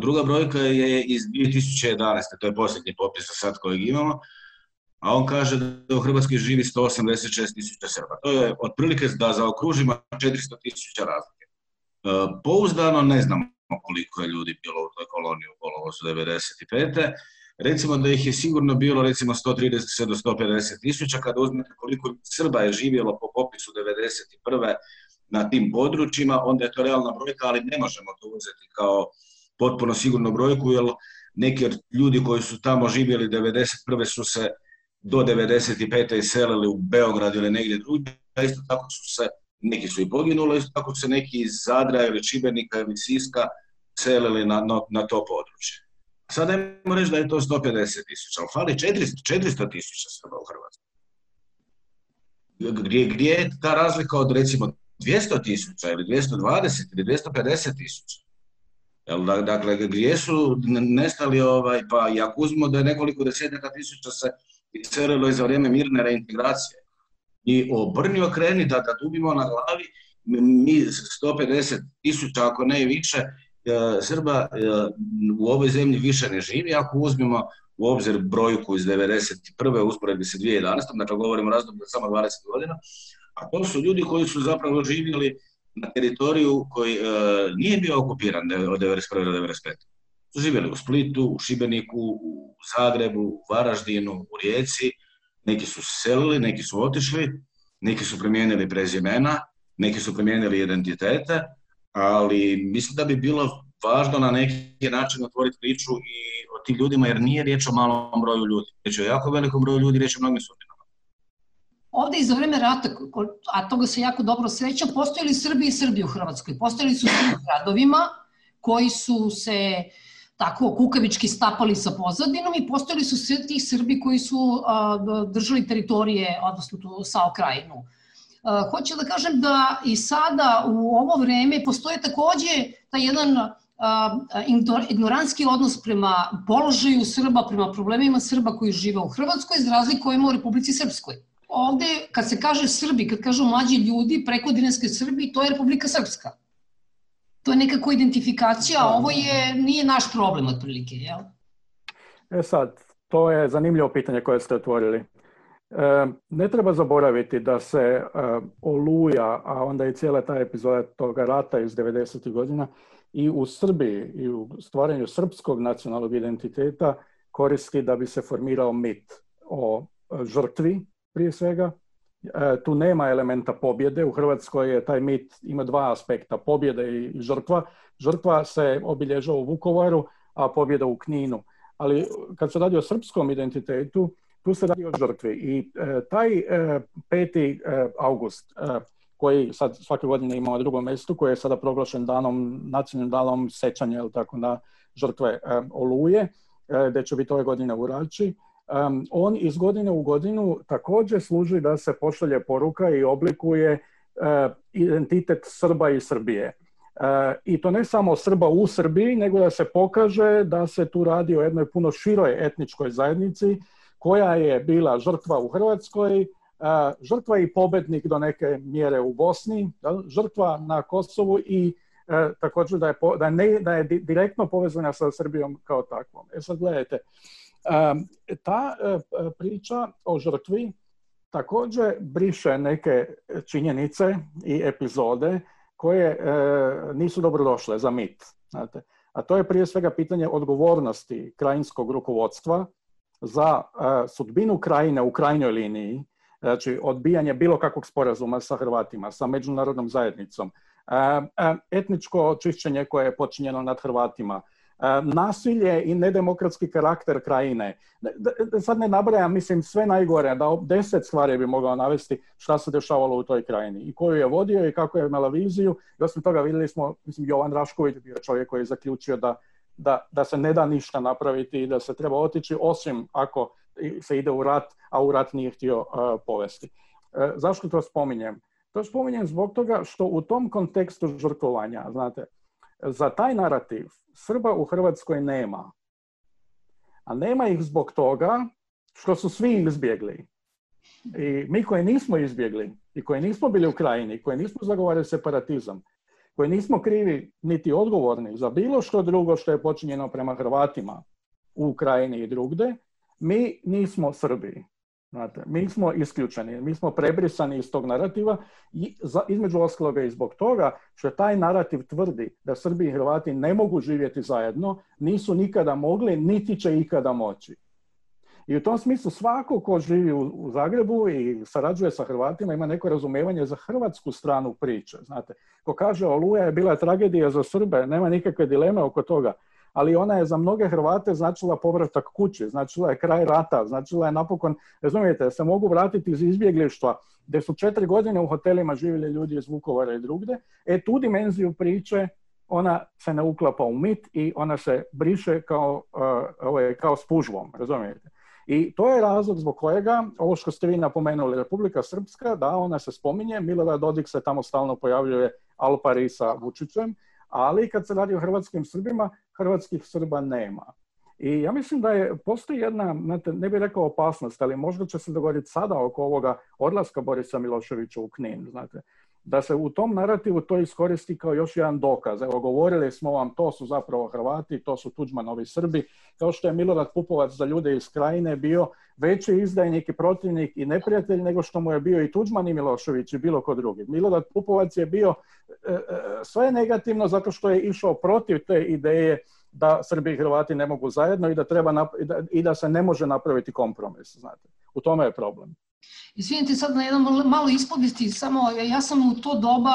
Druga brojka je iz 2011. To je posljednji popis sad kojeg imamo. A on kaže da u Hrvatskoj živi 186 tisuća Srba. To je otprilike da zaokružimo 400 tisuća razlike. E, pouzdano ne znamo koliko je ljudi bilo u toj koloniji u kolovozu 95. Recimo da ih je sigurno bilo recimo 130 do 150 tisuća, kada uzmete koliko Srba je živjelo po popisu 1991. na tim područjima, onda je to realna brojka, ali ne možemo to uzeti kao potpuno sigurnu brojku, jer neki ljudi koji su tamo živjeli 1991. su se do 95. iselili u Beograd ili negdje drugdje, a isto tako su se, neki su i poginuli, isto tako su se neki iz Zadra ili Čibenika ili Siska selili na to područje. Sad ajmo reći da je to 150 tisuća, ali fali 400, tisuća Srba u Hrvatskoj. Gdje, je ta razlika od recimo 200 tisuća ili 220 ili 250 tisuća? dakle, gdje su nestali, ovaj, pa i ako uzmemo da je nekoliko desetaka tisuća se iselilo za vrijeme mirne reintegracije. I obrni okreni da, da dubimo na glavi mi 150 tisuća, ako ne i više, E, Srba e, u ovoj zemlji više ne živi, ako uzmimo u obzir brojku iz 1991. usporedbi se 2011. Dakle, govorimo o razdoblju samo 20 godina, a to su ljudi koji su zapravo živjeli na teritoriju koji e, nije bio okupiran od 1991. do 1995. Su živjeli u Splitu, u Šibeniku, u Zagrebu, u Varaždinu, u Rijeci. Neki su selili, neki su otišli, neki su promijenili prezimena, neki su promijenili identitete, ali mislim da bi bilo važno na neki način otvoriti priču i o tim ljudima, jer nije riječ o malom broju ljudi. Riječ o jako velikom broju ljudi, riječ o mnogim sudbinama. Ovdje iz vreme rata, a toga se jako dobro sreća, postojali Srbi i Srbi u Hrvatskoj. Postojali su u gradovima koji su se tako kukavički stapali sa pozadinom i postojali su svi ti Srbi koji su držali teritorije, odnosno tu Sao krajinu. Hoću da kažem da i sada u ovo vreme postoje takođe ta jedan Ehm, ignorantski odnos prema položaju Srba, prema problemima Srba koji žive u Hrvatskoj, iz razlikujemo u Republici Srpskoj. Ovdje, kad se kaže Srbi, kad kažu mlađi ljudi, preko Dinarske Srbi, to je Republika Srpska. To je nekako identifikacija, a ovo je, nije naš problem, otprilike, jel? E sad, to je zanimljivo pitanje koje ste otvorili. E, ne treba zaboraviti da se e, Oluja, a onda i cijela ta epizoda toga rata iz 90. godina i u Srbiji i u stvaranju srpskog nacionalnog identiteta koristi da bi se formirao mit o e, žrtvi prije svega. Tu nema elementa pobjede. U Hrvatskoj je taj mit ima dva aspekta, pobjede i žrtva. Žrtva se obilježava u Vukovaru, a pobjeda u Kninu. Ali kad se radi o srpskom identitetu, tu se radi o žrtvi. I e, taj 5. E, e, august koji sad svake godine ima na drugom mjestu, koji je sada proglašen danom, nacionalnim danom sećanja jel tako na žrtve oluje, da će biti ove godine u Rači. On iz godine u godinu također služi da se pošalje poruka i oblikuje identitet Srba i Srbije. I to ne samo Srba u Srbiji, nego da se pokaže da se tu radi o jednoj puno široj etničkoj zajednici koja je bila žrtva u Hrvatskoj, e, žrtva i pobednik do neke mjere u Bosni, žrtva na Kosovu i e, također da je, da, ne, da je direktno povezana sa Srbijom kao takvom. E sad gledajte, e, ta priča o žrtvi također briše neke činjenice i epizode koje nisu dobro došle za mit. Znate. A to je prije svega pitanje odgovornosti krajinskog rukovodstva za e, sudbinu Krajine u krajnjoj liniji, znači odbijanje bilo kakvog sporazuma sa Hrvatima, sa međunarodnom zajednicom, e, e, etničko očišćenje koje je počinjeno nad Hrvatima, nasilje i nedemokratski karakter krajine. Sad ne nabrajam, mislim, sve najgore, da deset stvari bi mogao navesti šta se dešavalo u toj krajini i koju je vodio i kako je imala viziju. osim toga vidjeli smo, mislim, Jovan Rašković bio čovjek koji je zaključio da da, da se ne da ništa napraviti i da se treba otići, osim ako se ide u rat, a u rat nije htio e, povesti. Uh, zašto to spominjem? To spominjem zbog toga što u tom kontekstu žrtvovanja, znate, za taj narativ Srba u Hrvatskoj nema. A nema ih zbog toga što su svi izbjegli. I mi koji nismo izbjegli i koji nismo bili u krajini, koji nismo zagovarali separatizam, koji nismo krivi niti odgovorni za bilo što drugo što je počinjeno prema Hrvatima u Ukrajini i drugde, mi nismo Srbi. Znate, mi smo isključeni, mi smo prebrisani iz tog narativa i za, između ostaloga i zbog toga što taj narativ tvrdi da Srbi i Hrvati ne mogu živjeti zajedno, nisu nikada mogli, niti će ikada moći. I u tom smislu svako ko živi u Zagrebu i sarađuje sa Hrvatima ima neko razumevanje za hrvatsku stranu priče. Znate, ko kaže Oluja je bila tragedija za Srbe, nema nikakve dileme oko toga, ali ona je za mnoge Hrvate značila povratak kući, značila je kraj rata, značila je napokon, razumijete, se mogu vratiti iz izbjeglištva, gdje su četiri godine u hotelima živjeli ljudi iz Vukovara i drugde, e tu dimenziju priče ona se ne uklapa u mit i ona se briše kao, ovaj, kao spužvom, razumijete? I to je razlog zbog kojega, ovo što ste vi napomenuli, Republika Srpska, da, ona se spominje, Milova Dodik se tamo stalno pojavljuje Alpari sa Vučićem, ali kad se radi o hrvatskim Srbima, hrvatskih Srba nema. I ja mislim da je, postoji jedna, ne bih rekao opasnost, ali možda će se dogoditi sada oko ovoga odlaska Borisa Miloševića u Knin. Znate da se u tom narativu to iskoristi kao još jedan dokaz. Evo, govorili smo vam, to su zapravo Hrvati, to su Tuđmanovi Srbi, kao što je Milorad Pupovac za ljude iz krajine bio veći izdajnik i protivnik i neprijatelj nego što mu je bio i Tuđman i Milošević i bilo ko drugi. Milorad Pupovac je bio e, e, sve negativno zato što je išao protiv te ideje da Srbi i Hrvati ne mogu zajedno i da, treba, i da se ne može napraviti kompromis. Znate. U tome je problem. Izvinite sad na jedan malo ispovesti, samo ja sam u to doba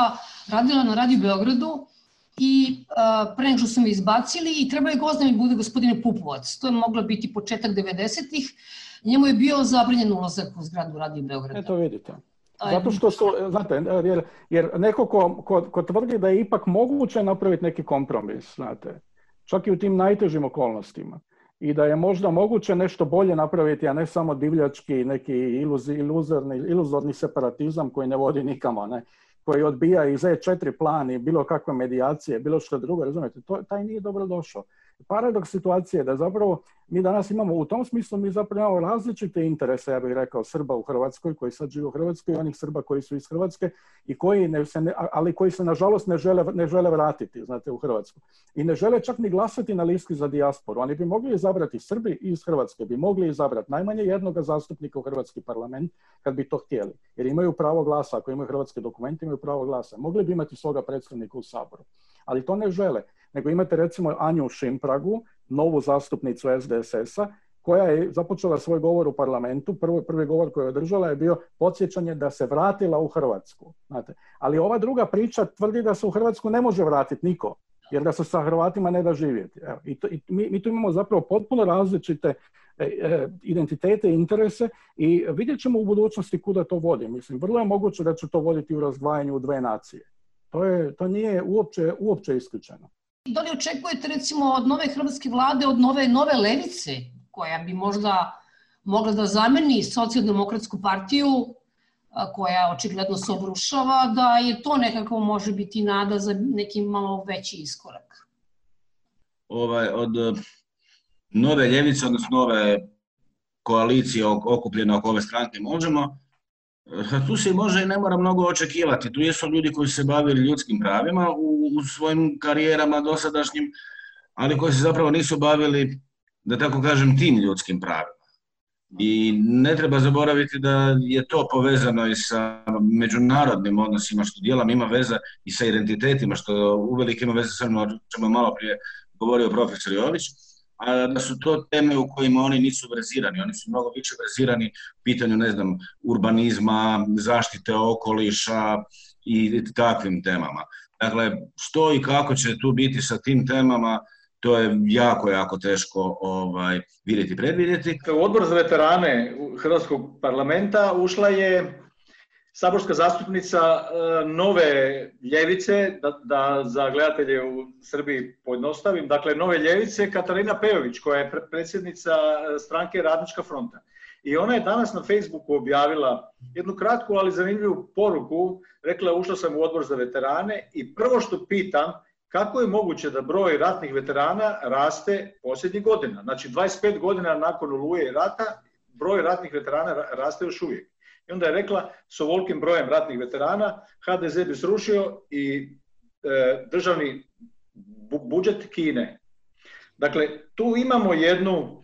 radila na Radio Beogradu i pre nego što su me izbacili i treba je gost da bude gospodine Pupovac. To je moglo biti početak 90-ih. Njemu je bio zabranjen ulazak u zgradu Radio Beograda. Eto vidite. Zato što su, znate, jer, jer neko ko tvrdi da je ipak moguće napraviti neki kompromis, znate, čak i u tim najtežim okolnostima i da je možda moguće nešto bolje napraviti, a ne samo divljački neki iluzorni, separatizam koji ne vodi nikamo, ne? koji odbija iz E4 plan i bilo kakve medijacije, bilo što drugo, razumijete, to, taj nije dobro došao paradoks situacije da zapravo mi danas imamo, u tom smislu mi zapravo imamo različite interese, ja bih rekao, Srba u Hrvatskoj, koji sad žive u Hrvatskoj, i onih Srba koji su iz Hrvatske, i koji ne, se ne, ali koji se nažalost ne žele, ne žele vratiti, znate, u Hrvatsku. I ne žele čak ni glasati na listi za dijasporu. Oni bi mogli izabrati Srbi iz Hrvatske, bi mogli izabrati najmanje jednog zastupnika u Hrvatski parlament, kad bi to htjeli. Jer imaju pravo glasa, ako imaju hrvatske dokumente, imaju pravo glasa. Mogli bi imati svoga predstavnika u Saboru. Ali to ne žele nego imate recimo Anju Šimpragu, novu zastupnicu SDSS-a, koja je započela svoj govor u parlamentu, prvi, prvi govor koji je održala je bio podsjećanje da se vratila u Hrvatsku. Znate. Ali ova druga priča tvrdi da se u Hrvatsku ne može vratiti niko, jer da se sa Hrvatima ne da živjeti. Evo, i, to, i mi, mi tu imamo zapravo potpuno različite e, e, identitete, i interese i vidjet ćemo u budućnosti kuda to vodi. Mislim, vrlo je moguće da će to voditi u razdvajanju u dve nacije. To, je, to nije uopće, uopće isključeno. Da li očekujete recimo od nove hrvatske vlade, od nove nove levice koja bi možda mogla da zameni socijaldemokratsku partiju koja očigledno se obrušava, da je to nekako može biti nada za neki malo veći iskorak? Ovaj, od e, nove ljevice, odnosno nove koalicije okupljene oko ove stranke možemo, E, tu se može i ne mora mnogo očekivati. Tu jesu ljudi koji se bavili ljudskim pravima u, svojim karijerama dosadašnjim, ali koji se zapravo nisu bavili, da tako kažem, tim ljudskim pravima. I ne treba zaboraviti da je to povezano i sa međunarodnim odnosima, što dijelom ima veza i sa identitetima, što uvelike ima veze sa onim o čemu malo prije govorio profesor Jović da su to teme u kojima oni nisu vrezirani. Oni su mnogo više verzirani pitanju, ne znam, urbanizma, zaštite okoliša i takvim temama. Dakle, što i kako će tu biti sa tim temama, to je jako, jako teško ovaj, vidjeti, predvidjeti. U odbor za veterane Hrvatskog parlamenta ušla je saborska zastupnica e, nove ljevice, da, za gledatelje u Srbiji pojednostavim, dakle nove ljevice Katarina Pejović koja je predsjednica e, stranke Radnička fronta. I ona je danas na Facebooku objavila jednu kratku, ali zanimljivu poruku. Rekla je, ušla sam u odbor za veterane i prvo što pitam, kako je moguće da broj ratnih veterana raste posljednjih godina? Znači, 25 godina nakon oluje rata, broj ratnih veterana raste još uvijek onda je rekla, s ovolikim brojem ratnih veterana, HDZ bi srušio i e, državni budžet Kine. Dakle, tu imamo jednu,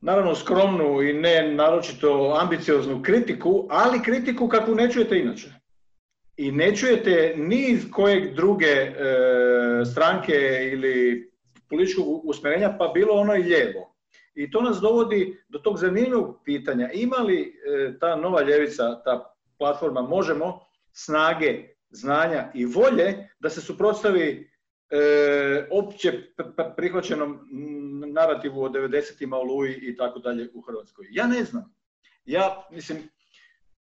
naravno skromnu i ne naročito ambicioznu kritiku, ali kritiku kakvu ne čujete inače. I ne čujete ni iz kojeg druge e, stranke ili političkog usmjerenja, pa bilo ono i lijevo. I to nas dovodi do tog zanimljivog pitanja. Ima li e, ta nova ljevica, ta platforma Možemo, snage, znanja i volje da se suprotstavi e, opće prihvaćenom narativu o 90-ima, Oluji i tako dalje u Hrvatskoj. Ja ne znam. Ja, mislim,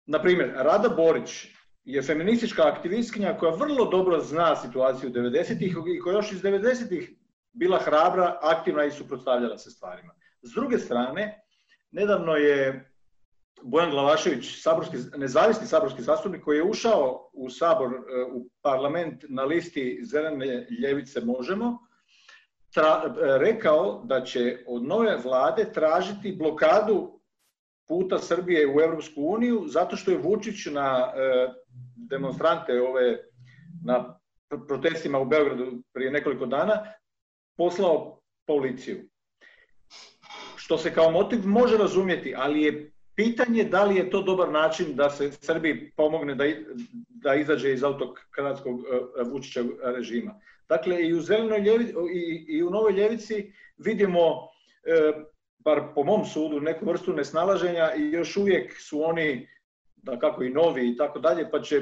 na primjer, Rada Borić je feministička aktivistkinja koja vrlo dobro zna situaciju 90-ih i koja još iz 90-ih bila hrabra, aktivna i suprotstavljala se stvarima. S druge strane, nedavno je Bojan Glavašević, saborski, nezavisni saborski zastupnik koji je ušao u sabor, eh, u parlament na listi Zelene ljevice Možemo, eh, rekao da će od nove vlade tražiti blokadu puta Srbije u Europsku uniju zato što je Vučić na eh, demonstrante ove na protestima u Beogradu prije nekoliko dana poslao policiju što se kao motiv može razumjeti, ali je pitanje da li je to dobar način da se Srbiji pomogne da, da izađe iz autokratskog e, e, Vučića režima. Dakle, i u, zelenoj ljevi, i, i u novoj ljevici vidimo, e, bar po mom sudu, neku vrstu nesnalaženja i još uvijek su oni, da kako i novi i tako dalje, pa će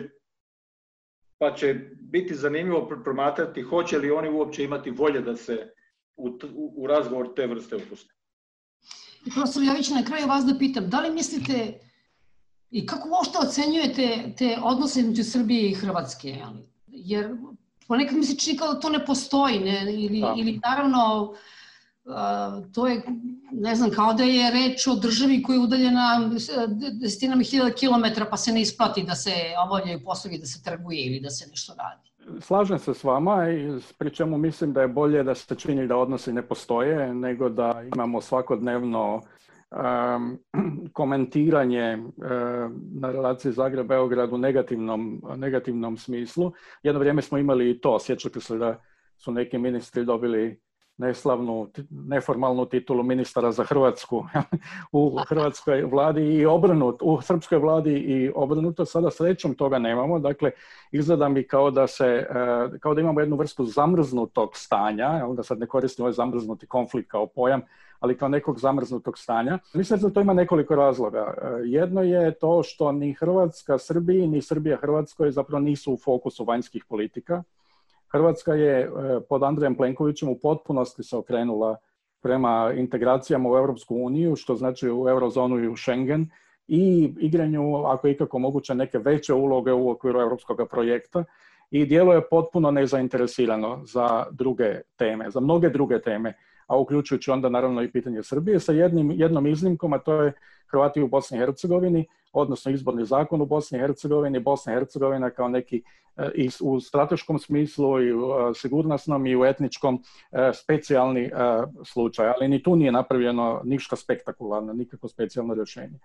pa će biti zanimljivo promatrati hoće li oni uopće imati volje da se u, u, u razgovor te vrste upuste. I profesor već na kraju vas da pitam, da li mislite i kako uopšte ocenjujete te odnose između Srbije i Hrvatske? Jer ponekad mi se čini kao da to ne postoji, ne? Ili, ili naravno to je, ne znam, kao da je reč o državi koja je udaljena e, desetinama hiljada kilometra pa se ne isplati da se obavljaju poslovi, da se trguje ili da se nešto radi. Slažem se s vama, pri čemu mislim da je bolje da se čini da odnosi ne postoje, nego da imamo svakodnevno *clears throat* komentiranje na relaciji Zagreb-Beograd u negativnom, negativnom smislu. Jedno vrijeme smo imali i to, sjećate se da su neki ministri dobili neslavnu, neformalnu titulu ministara za Hrvatsku *laughs* u hrvatskoj vladi i obrnut, u srpskoj vladi i obrnuto. Sada srećom toga nemamo, dakle izgleda mi kao da se, e, kao da imamo jednu vrstu zamrznutog stanja, onda sad ne koristim ovaj zamrznuti konflikt kao pojam, ali kao nekog zamrznutog stanja. Mislim da to ima nekoliko razloga. E, jedno je to što ni Hrvatska Srbiji, ni Srbija Hrvatskoj zapravo nisu u fokusu vanjskih politika Hrvatska je e, pod Andrejem Plenkovićem u potpunosti se okrenula prema integracijama u Europsku uniju, što znači u eurozonu i u Schengen, i igranju, ako je ikako moguće, neke veće uloge u okviru europskog projekta i dijelo je potpuno nezainteresirano za druge teme, za mnoge druge teme a uključujući onda naravno i pitanje Srbije, sa jednim, jednom iznimkom, a to je Hrvati u Bosni i Hercegovini, odnosno izborni zakon u Bosni i Hercegovini, Bosna i Hercegovina kao neki eh, i u strateškom smislu i u eh, sigurnosnom i u etničkom eh, specijalni slučaj, ali ni tu nije napravljeno ništa spektakularno, nikako specijalno rješenje.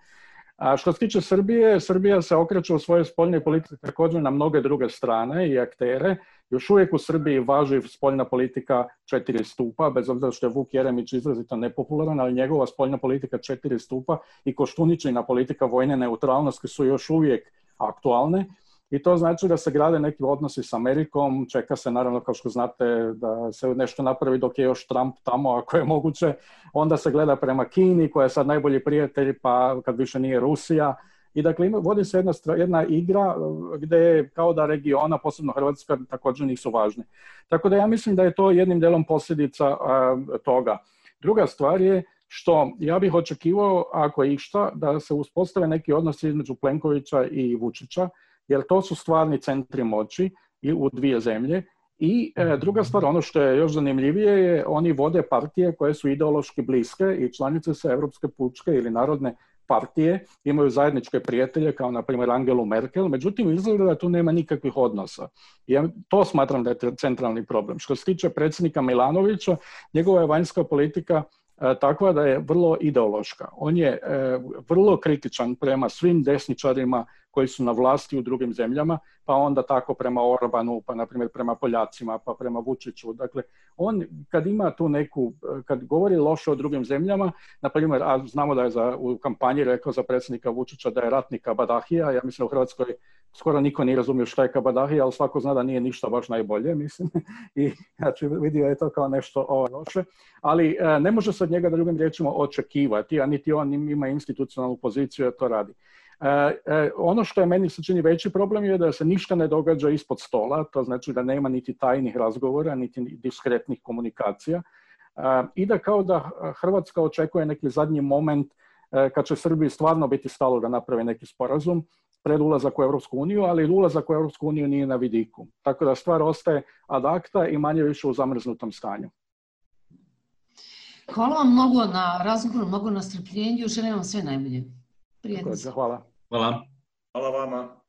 A što se tiče Srbije, Srbija se okreće u svojoj spoljnoj politici također na mnoge druge strane i aktere. Još uvijek u Srbiji važi spoljna politika četiri stupa, bez obzira što je Vuk Jeremić izrazito nepopularan, ali njegova spoljna politika četiri stupa i Koštuničina politika vojne neutralnosti su još uvijek aktualne. I to znači da se grade neki odnosi s Amerikom, čeka se naravno kao što znate da se nešto napravi dok je još Trump tamo ako je moguće, onda se gleda prema Kini koja je sad najbolji prijatelj pa kad više nije Rusija. I dakle vodi se jedna, jedna igra uh, gdje je kao da regiona, posebno Hrvatska, također nisu važni. Tako da ja mislim da je to jednim dijelom posljedica uh, toga. Druga stvar je što ja bih očekivao, ako išta, da se uspostave neki odnosi između Plenkovića i Vučića, jer to su stvarni centri moći u dvije zemlje. I e, druga stvar, ono što je još zanimljivije je oni vode partije koje su ideološki bliske i članice se Europske pučke ili narodne partije imaju zajedničke prijatelje kao na primjer Angelu Merkel, međutim izgleda da tu nema nikakvih odnosa. to smatram da je centralni problem. Što se tiče predsjednika Milanovića, njegova je vanjska politika e, takva da je vrlo ideološka. On je e, vrlo kritičan prema svim desničarima koji su na vlasti u drugim zemljama, pa onda tako prema Orbanu, pa na primjer prema Poljacima, pa prema Vučiću. Dakle, on kad ima tu neku, kad govori loše o drugim zemljama, na primjer, a znamo da je za, u kampanji rekao za predsjednika Vučića da je ratnika Badahija, ja mislim u Hrvatskoj skoro niko nije razumio šta je kabadahija ali svako zna da nije ništa baš najbolje, mislim. *laughs* I znači, vidio je to kao nešto ovaj, loše. Ali e, ne može se od njega, drugim riječima, očekivati, a niti on ima institucionalnu poziciju da to radi. E, e, ono što je meni se čini veći problem je da se ništa ne događa ispod stola, to znači da nema niti tajnih razgovora, niti diskretnih komunikacija e, i da kao da Hrvatska očekuje neki zadnji moment kad će Srbiji stvarno biti stalo da napravi neki sporazum pred ulazak u Europsku uniju, ali ulazak u Europsku uniju nije na vidiku. Tako da stvar ostaje ad acta i manje više u zamrznutom stanju. Hvala vam mnogo na razgovoru, mnogo na strpljenju. Želim vam sve najbolje. Prijetno. Hvala. Hvala. Hvala vama.